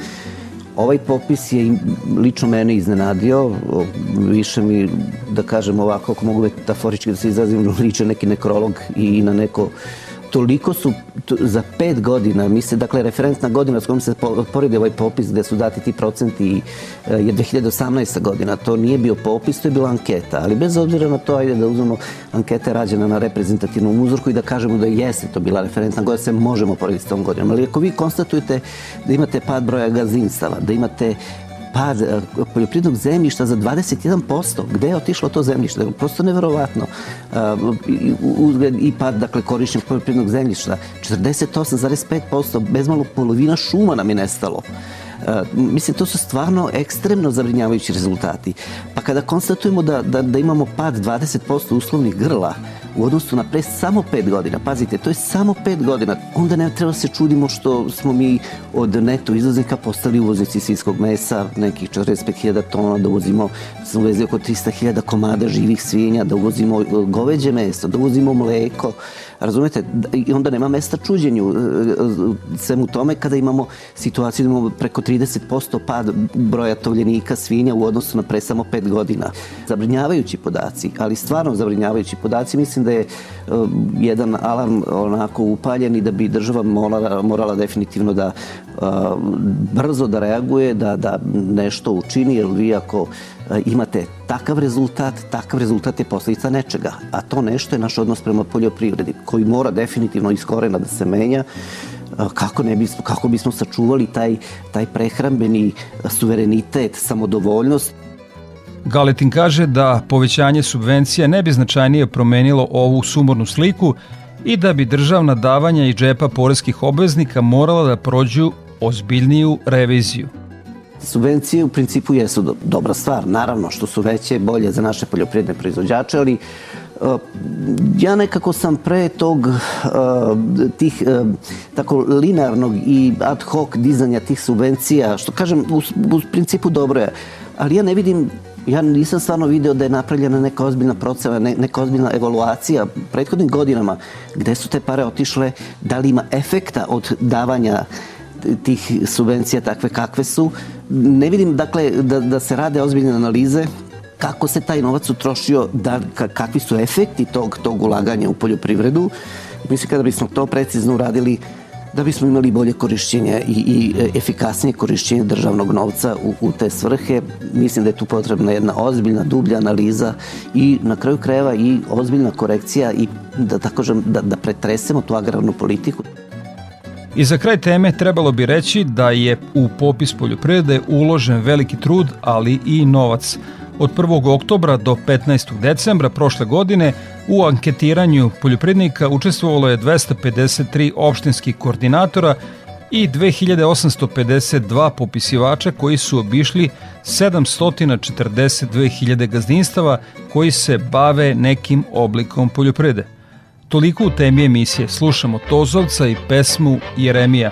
S3: ovaj popis je lično mene iznenadio, više mi, da kažem ovako, ako mogu metaforički da se izrazim, liče neki nekrolog i na neko toliko su za pet godina, mi se, dakle, referentna godina s kojom se poredi ovaj popis gde su dati ti procenti e, je 2018. godina. To nije bio popis, to je bila anketa. Ali bez obzira na to, ajde da uzmemo ankete rađena na reprezentativnom uzorku i da kažemo da jeste to bila referentna godina, se možemo porediti s tom godinom. Ali ako vi konstatujete da imate pad broja gazinstava, da imate pad e, poljoprivrednog zemljišta za 21%. Gde je otišlo to zemljište? Prosto neverovatno. E, I pad, dakle, korišćenja poljoprivrednog zemljišta 48,5%, bezmalo polovina šuma nam je nestalo. Mislim, to su stvarno ekstremno zabrinjavajući rezultati. Pa kada konstatujemo da, da, da imamo pad 20% uslovnih grla u odnosu na pre samo 5 godina, pazite, to je samo 5 godina, onda ne treba se čudimo što smo mi od neto izvoznika postali uvoznici svinskog mesa, nekih 45.000 tona, da uvozimo, smo uvezli oko 300.000 komada živih svinja, da uvozimo goveđe meso, da uvozimo mleko, razumete, i onda nema mesta čuđenju e, e, svemu tome kada imamo situaciju da imamo preko 30% pad broja tovljenika svinja u odnosu na pre samo 5 godina. Zabrinjavajući podaci, ali stvarno zabrinjavajući podaci, mislim da je uh, jedan alarm onako upaljen i da bi država morala, morala definitivno da brzo da reaguje, da, da nešto učini, jer vi ako imate takav rezultat, takav rezultat je posledica nečega, a to nešto je naš odnos prema poljoprivredi, koji mora definitivno iz korena da se menja, kako, ne bismo, kako bismo sačuvali taj, taj prehrambeni suverenitet, samodovoljnost.
S2: Galetin kaže da povećanje subvencija ne bi značajnije promenilo ovu sumornu sliku i da bi državna davanja i džepa poreskih obveznika morala da prođu ozbiljniju reviziju.
S3: Subvencije u principu jesu do, dobra stvar, naravno što su veće, bolje za naše poljoprivredne proizvođače, ali uh, ja nekako sam pre tog uh, tih uh, tako linearnog i ad hoc dizanja tih subvencija, što kažem u, u principu dobro je, ali ja ne vidim ja nisam stvarno video da je napravljena neka ozbiljna procena, ne, neka ozbiljna evaluacija prethodnim godinama gde su te pare otišle, da li ima efekta od davanja tih subvencija takve kakve su. Ne vidim dakle da, da se rade ozbiljne analize kako se taj novac utrošio, da, kakvi su efekti tog, tog ulaganja u poljoprivredu. Mislim kada bismo to precizno uradili, da bismo imali bolje korišćenje i, i efikasnije korišćenje državnog novca u, u te svrhe. Mislim da je tu potrebna jedna ozbiljna, dublja analiza i na kraju krajeva i ozbiljna korekcija i da tako da, da pretresemo tu agrarnu politiku.
S2: I za kraj teme trebalo bi reći da je u popis poljoprivrede uložen veliki trud, ali i novac. Od 1. oktobra do 15. decembra prošle godine u anketiranju poljoprivrednika učestvovalo je 253 opštinskih koordinatora i 2852 popisivača koji su obišli 742.000 gazdinstava koji se bave nekim oblikom poljoprivrede. Toliko u temi emisije. Slušamo Tozovca i pesmu Jeremija.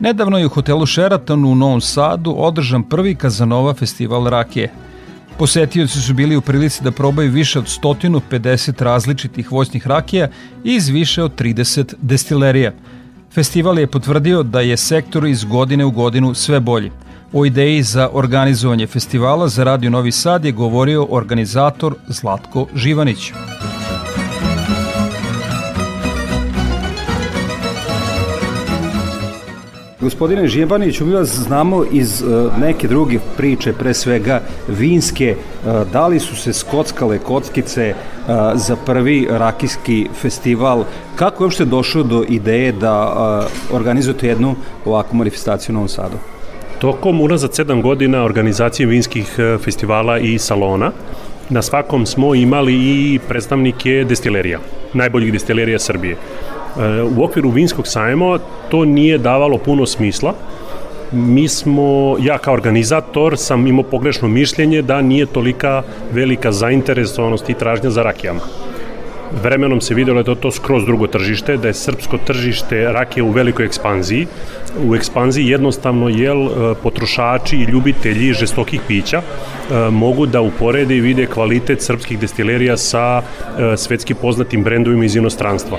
S2: Nedavno je u hotelu Sheraton u Novom Sadu održan prvi Kazanova festival rakije. Posetioci su bili u prilici da probaju više od 150 različitih voćnih rakija iz više od 30 destilerija. Festival je potvrdio da je sektor iz godine u godinu sve bolji. O ideji za organizovanje festivala za Radio Novi Sad je govorio organizator Zlatko Živanić.
S17: Gospodine Žijebaniću, mi vas znamo iz uh, neke druge priče, pre svega vinske, uh, da li su se skockale kockice uh, za prvi rakijski festival, kako je uopšte došlo do ideje da organizujete jednu ovakvu manifestaciju u Novom Sadu?
S18: Tokom unazad sedam godina organizacije vinskih festivala i salona, na svakom smo imali i predstavnike destilerija, najboljih destilerija Srbije u okviru vinskog sajma to nije davalo puno smisla. Mi smo, ja kao organizator sam imao pogrešno mišljenje da nije tolika velika zainteresovanost i tražnja za rakijama. Vremenom se videlo da je to skroz drugo tržište, da je srpsko tržište rakije u velikoj ekspanziji. U ekspanziji jednostavno jel potrošači i ljubitelji žestokih pića mogu da uporede i vide kvalitet srpskih destilerija sa svetski poznatim brendovima iz inostranstva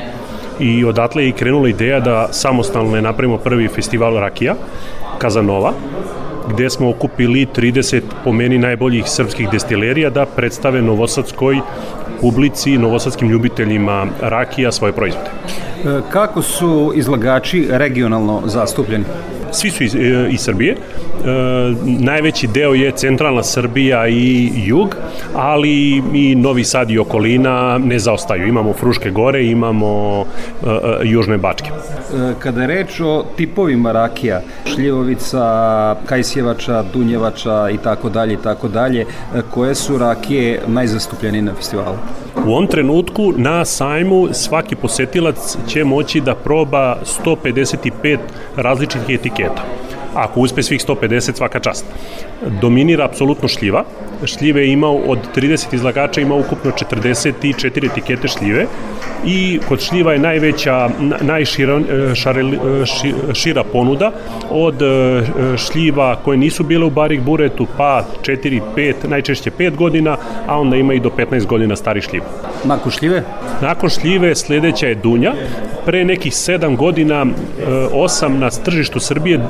S18: i odatle je i krenula ideja da samostalno napravimo prvi festival rakija, Kazanova, gde smo okupili 30 po meni najboljih srpskih destilerija da predstave novosadskoj publici, novosadskim ljubiteljima rakija svoje proizvode.
S17: E, kako su izlagači regionalno zastupljeni?
S18: Svi su iz, e, iz Srbije, E, najveći deo je centralna Srbija i jug, ali i Novi Sad i okolina ne zaostaju. Imamo Fruške gore, imamo e, e, Južne Bačke.
S17: Kada je reč o tipovima rakija, šljivovica, kajsjevača, dunjevača i tako dalje i tako dalje, koje su rakije najzastupljenije na festivalu?
S18: U ovom trenutku na sajmu svaki posetilac će moći da proba 155 različitih etiketa ako uspe svih 150 svaka čast. Dominira apsolutno šljiva. Šljive imao od 30 izlagača ima ukupno 44 etikete šljive i kod šljiva je najveća, najšira šare, šira ponuda od e, šljiva koje nisu bile u Barik Buretu pa 4, 5, najčešće 5 godina, a onda ima i do 15 godina starih šljiva.
S17: Nakon šljive?
S18: Nakon šljive sledeća je dunja. Pre nekih 7 godina, 8 na tržištu Srbije, e,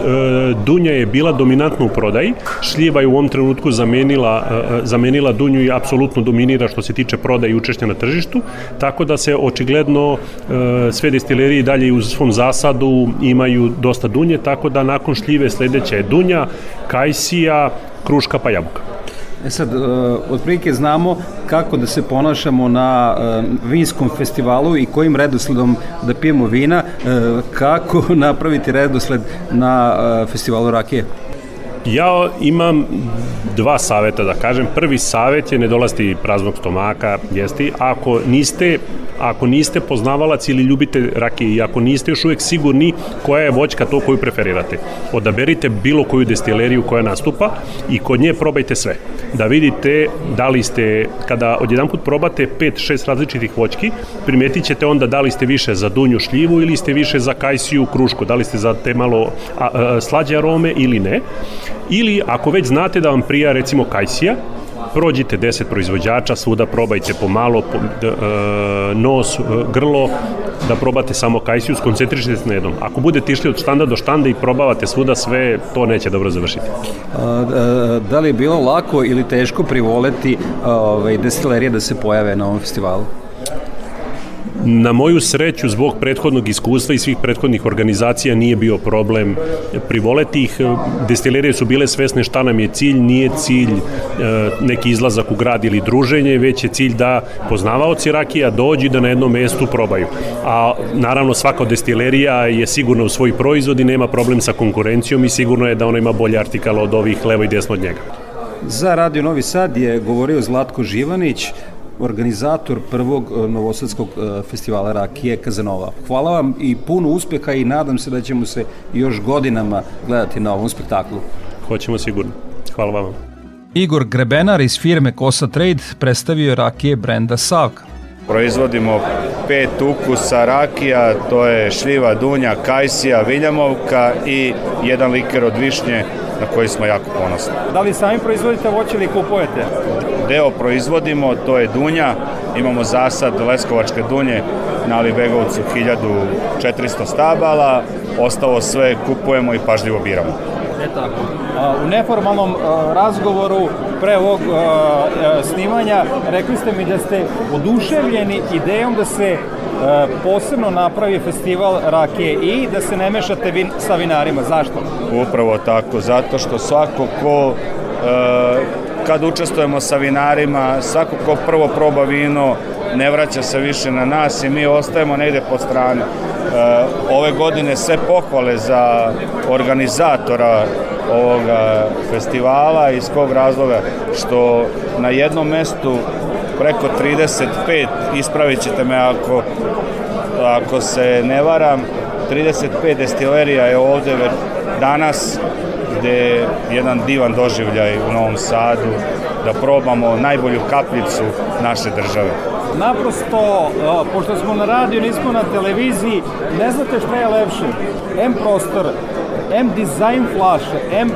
S18: dunja je bila dominantna u prodaji. Šljiva je u ovom trenutku zamenila, e, zamenila dunju i apsolutno dominira što se tiče prodaje i učešća na tržištu, tako da se očigledno e, sve destilerije dalje u svom zasadu imaju dosta dunje, tako da nakon šljive sledeća je dunja, kajsija, kruška pa jabuka.
S17: E sad, uh, otprilike znamo kako da se ponašamo na uh, vinskom festivalu i kojim redosledom da pijemo vina, kako napraviti redosled na festivalu rakije?
S18: Ja imam dva saveta da kažem. Prvi savet je ne dolaziti praznog stomaka, jesti. Ako niste ako niste poznavalac ili ljubite rakije i ako niste još uvek sigurni koja je voćka to koju preferirate, odaberite bilo koju destileriju koja nastupa i kod nje probajte sve. Da vidite da li ste, kada odjedan put probate 5-6 različitih voćki, primetit ćete onda da li ste više za dunju šljivu ili ste više za kajsiju krušku, da li ste za te malo a, a, slađe arome ili ne. Ili ako već znate da vam prija recimo kajsija, prođite 10 proizvođača, svuda probajte pomalo, po, d, e, nos, e, grlo, da probate samo kajsiju, skoncentrišite se na jednom. Ako budete išli od štanda do štanda i probavate svuda sve, to neće dobro završiti.
S17: A, da li je bilo lako ili teško privoleti ovaj, destilerije da se pojave na ovom festivalu?
S18: Na moju sreću, zbog prethodnog iskustva i svih prethodnih organizacija nije bio problem privoleti ih. Destilerije su bile svesne šta nam je cilj, nije cilj e, neki izlazak u grad ili druženje, već je cilj da poznavaoci rakija dođu da na jednom mestu probaju. A naravno svaka destilerija je sigurna u svoj proizvod i nema problem sa konkurencijom i sigurno je da ona ima bolje artikala od ovih levo i desno od njega.
S17: Za Radio Novi Sad je govorio Zlatko Živanić, organizator prvog e, Novosadskog e, festivala Rakije Kazanova. Hvala vam i puno uspeha i nadam se da ćemo se još godinama gledati na ovom spektaklu.
S18: Hoćemo sigurno. Hvala vam.
S2: Igor Grebenar iz firme Kosa Trade predstavio je rakije brenda Savka.
S19: Proizvodimo pet ukusa rakija, to je šljiva, dunja, kajsija, viljamovka i jedan liker od višnje na koji smo jako ponosni.
S17: Da li sami proizvodite voće ili kupujete?
S19: Deo proizvodimo, to je dunja, imamo zasad Leskovačke dunje na Alibegovcu 1400 stabala, ostalo sve kupujemo i pažljivo biramo.
S17: E tako. A, u neformalnom razgovoru pre ovog a, snimanja rekli ste mi da ste oduševljeni idejom da se posebno napravi festival rakije i da se ne mešate vin, sa vinarima. Zašto?
S19: Upravo tako, zato što svako ko kad učestvujemo sa vinarima, svako ko prvo proba vino ne vraća se više na nas i mi ostajemo negde po strane. Ove godine sve pohvale za organizatora ovoga festivala iz kog razloga što na jednom mestu preko 35, ispravit ćete me ako, ako se ne varam, 35 destilerija je ovde danas gde je jedan divan doživljaj u Novom Sadu da probamo najbolju kapljicu naše države.
S17: Naprosto, pošto smo na radiju, nismo na televiziji, ne znate šta je lepše. M prostor, M dizajn flaše, M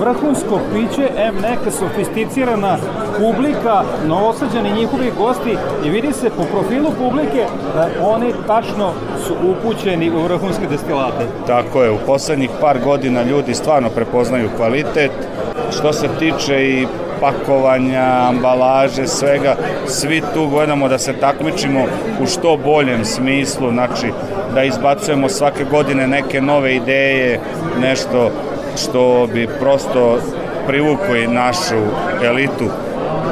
S17: vrhunsko piće, M neka sofisticirana publika, novosađani njihovi gosti i vidi se po profilu publike da oni tačno su upućeni u vrhunske destilate.
S19: Tako je, u poslednjih par godina ljudi stvarno prepoznaju kvalitet. Što se tiče i pakovanja, ambalaže, svega, svi tu gledamo da se takmičimo u što boljem smislu, znači da izbacujemo svake godine neke nove ideje, nešto što bi prosto privuklo i našu elitu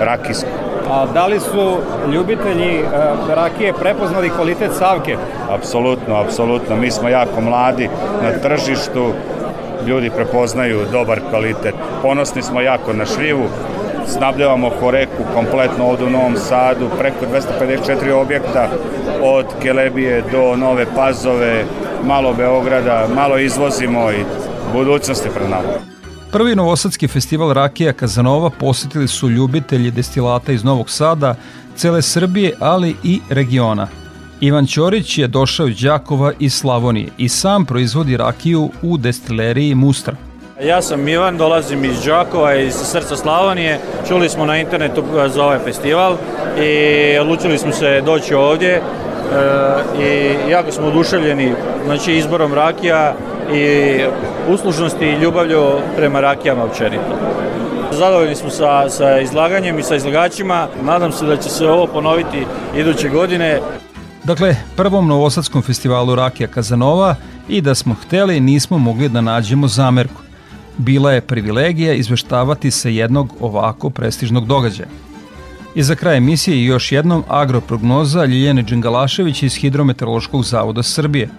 S19: rakijsku.
S17: A da li su ljubitelji uh, rakije prepoznali kvalitet savke?
S19: Apsolutno, apsolutno. Mi smo jako mladi na tržištu, ljudi prepoznaju dobar kvalitet. Ponosni smo jako na šljivu, snabljavamo Horeku kompletno ovde u Novom Sadu, preko 254 objekta, od Kelebije do Nove Pazove, malo Beograda, malo izvozimo i budućnost je pred nama.
S2: Prvi Novosadski festival Rakija Kazanova posetili su ljubitelji destilata iz Novog Sada, cele Srbije, ali i regiona. Ivan Ćorić je došao iz Đakova iz Slavonije i sam proizvodi rakiju u destileriji Mustra.
S6: Ja sam Ivan, dolazim iz Đakova, iz srca Slavonije. Čuli smo na internetu za ovaj festival i odlučili smo se doći ovdje e, i jako smo oduševljeni znači, izborom rakija i uslužnosti i ljubavlju prema rakijama općenito. Zadovoljni smo sa, sa izlaganjem i sa izlagačima. Nadam se da će se ovo ponoviti iduće godine.
S2: Dakle, prvom Novosadskom festivalu Rakija Kazanova i da smo hteli nismo mogli da nađemo zamerku. Bila je privilegija izveštavati se jednog ovako prestižnog događaja. I za kraj emisije još jednom agroprognoza Ljiljane Đengalašević iz Hidrometeorološkog zavoda Srbije –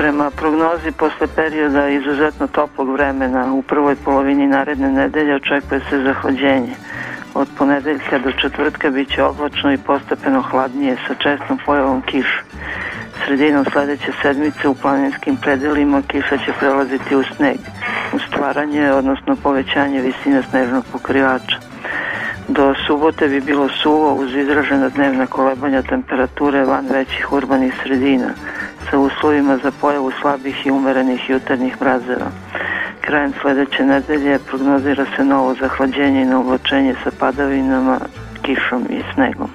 S8: Prema prognozi posle perioda izuzetno toplog vremena u prvoj polovini naredne nedelje očekuje se zahlađenje. Od ponedeljka do četvrtka biće oblačno i postepeno hladnije sa čestom pojavom kiša. Sredinom sledeće sedmice u planinskim predelima kiša će prelaziti u sneg, u stvaranje, odnosno povećanje visine snežnog pokrivača. Do subote bi bilo suvo uz izražena dnevna kolebanja temperature van većih urbanih sredina, sa uslovima za pojavu slabih i umerenih jutarnjih mrazeva. Krajem sledeće nedelje prognozira se novo zahlađenje i naoblačenje sa padavinama, kišom i snegom.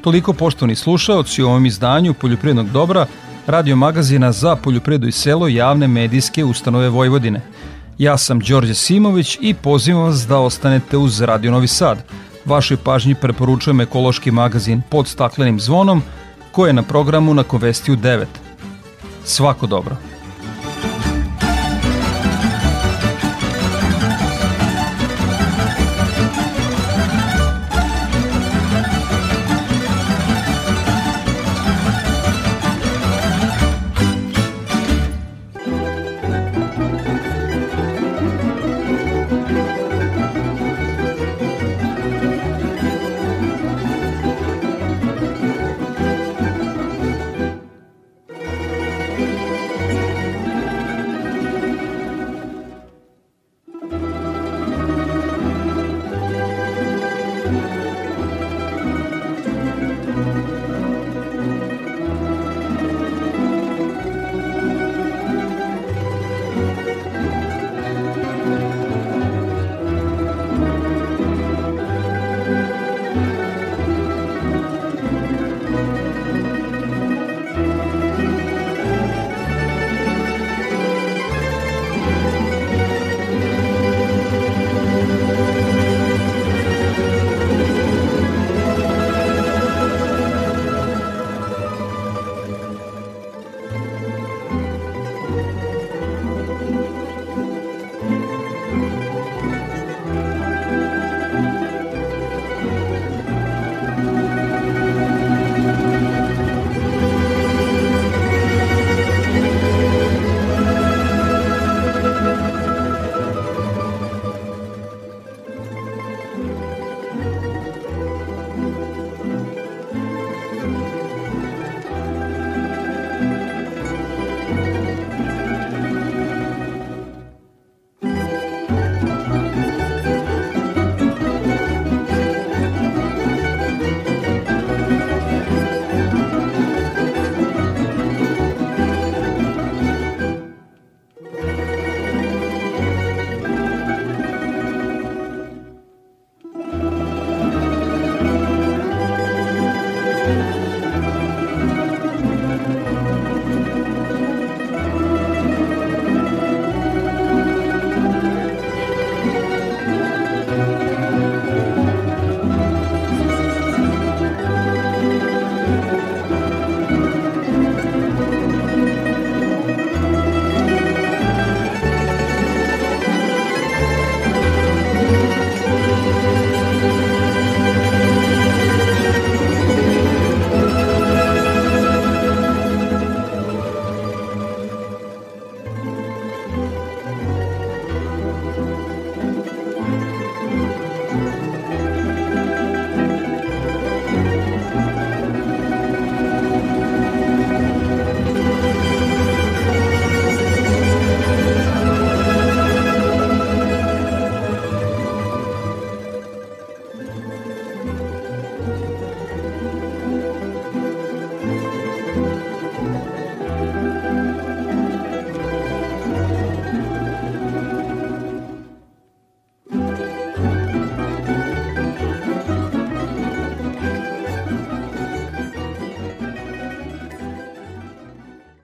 S2: Toliko poštovani slušaoci u ovom izdanju Poljoprivrednog dobra, radio magazina za poljoprivredu i selo javne medijske ustanove Vojvodine. Ja sam Đorđe Simović i pozivam vas da ostanete uz Radio Novi Sad. Vašoj pažnji preporučujem ekološki magazin pod staklenim zvonom koji je na programu na Kovestiju 9. Svako dobro!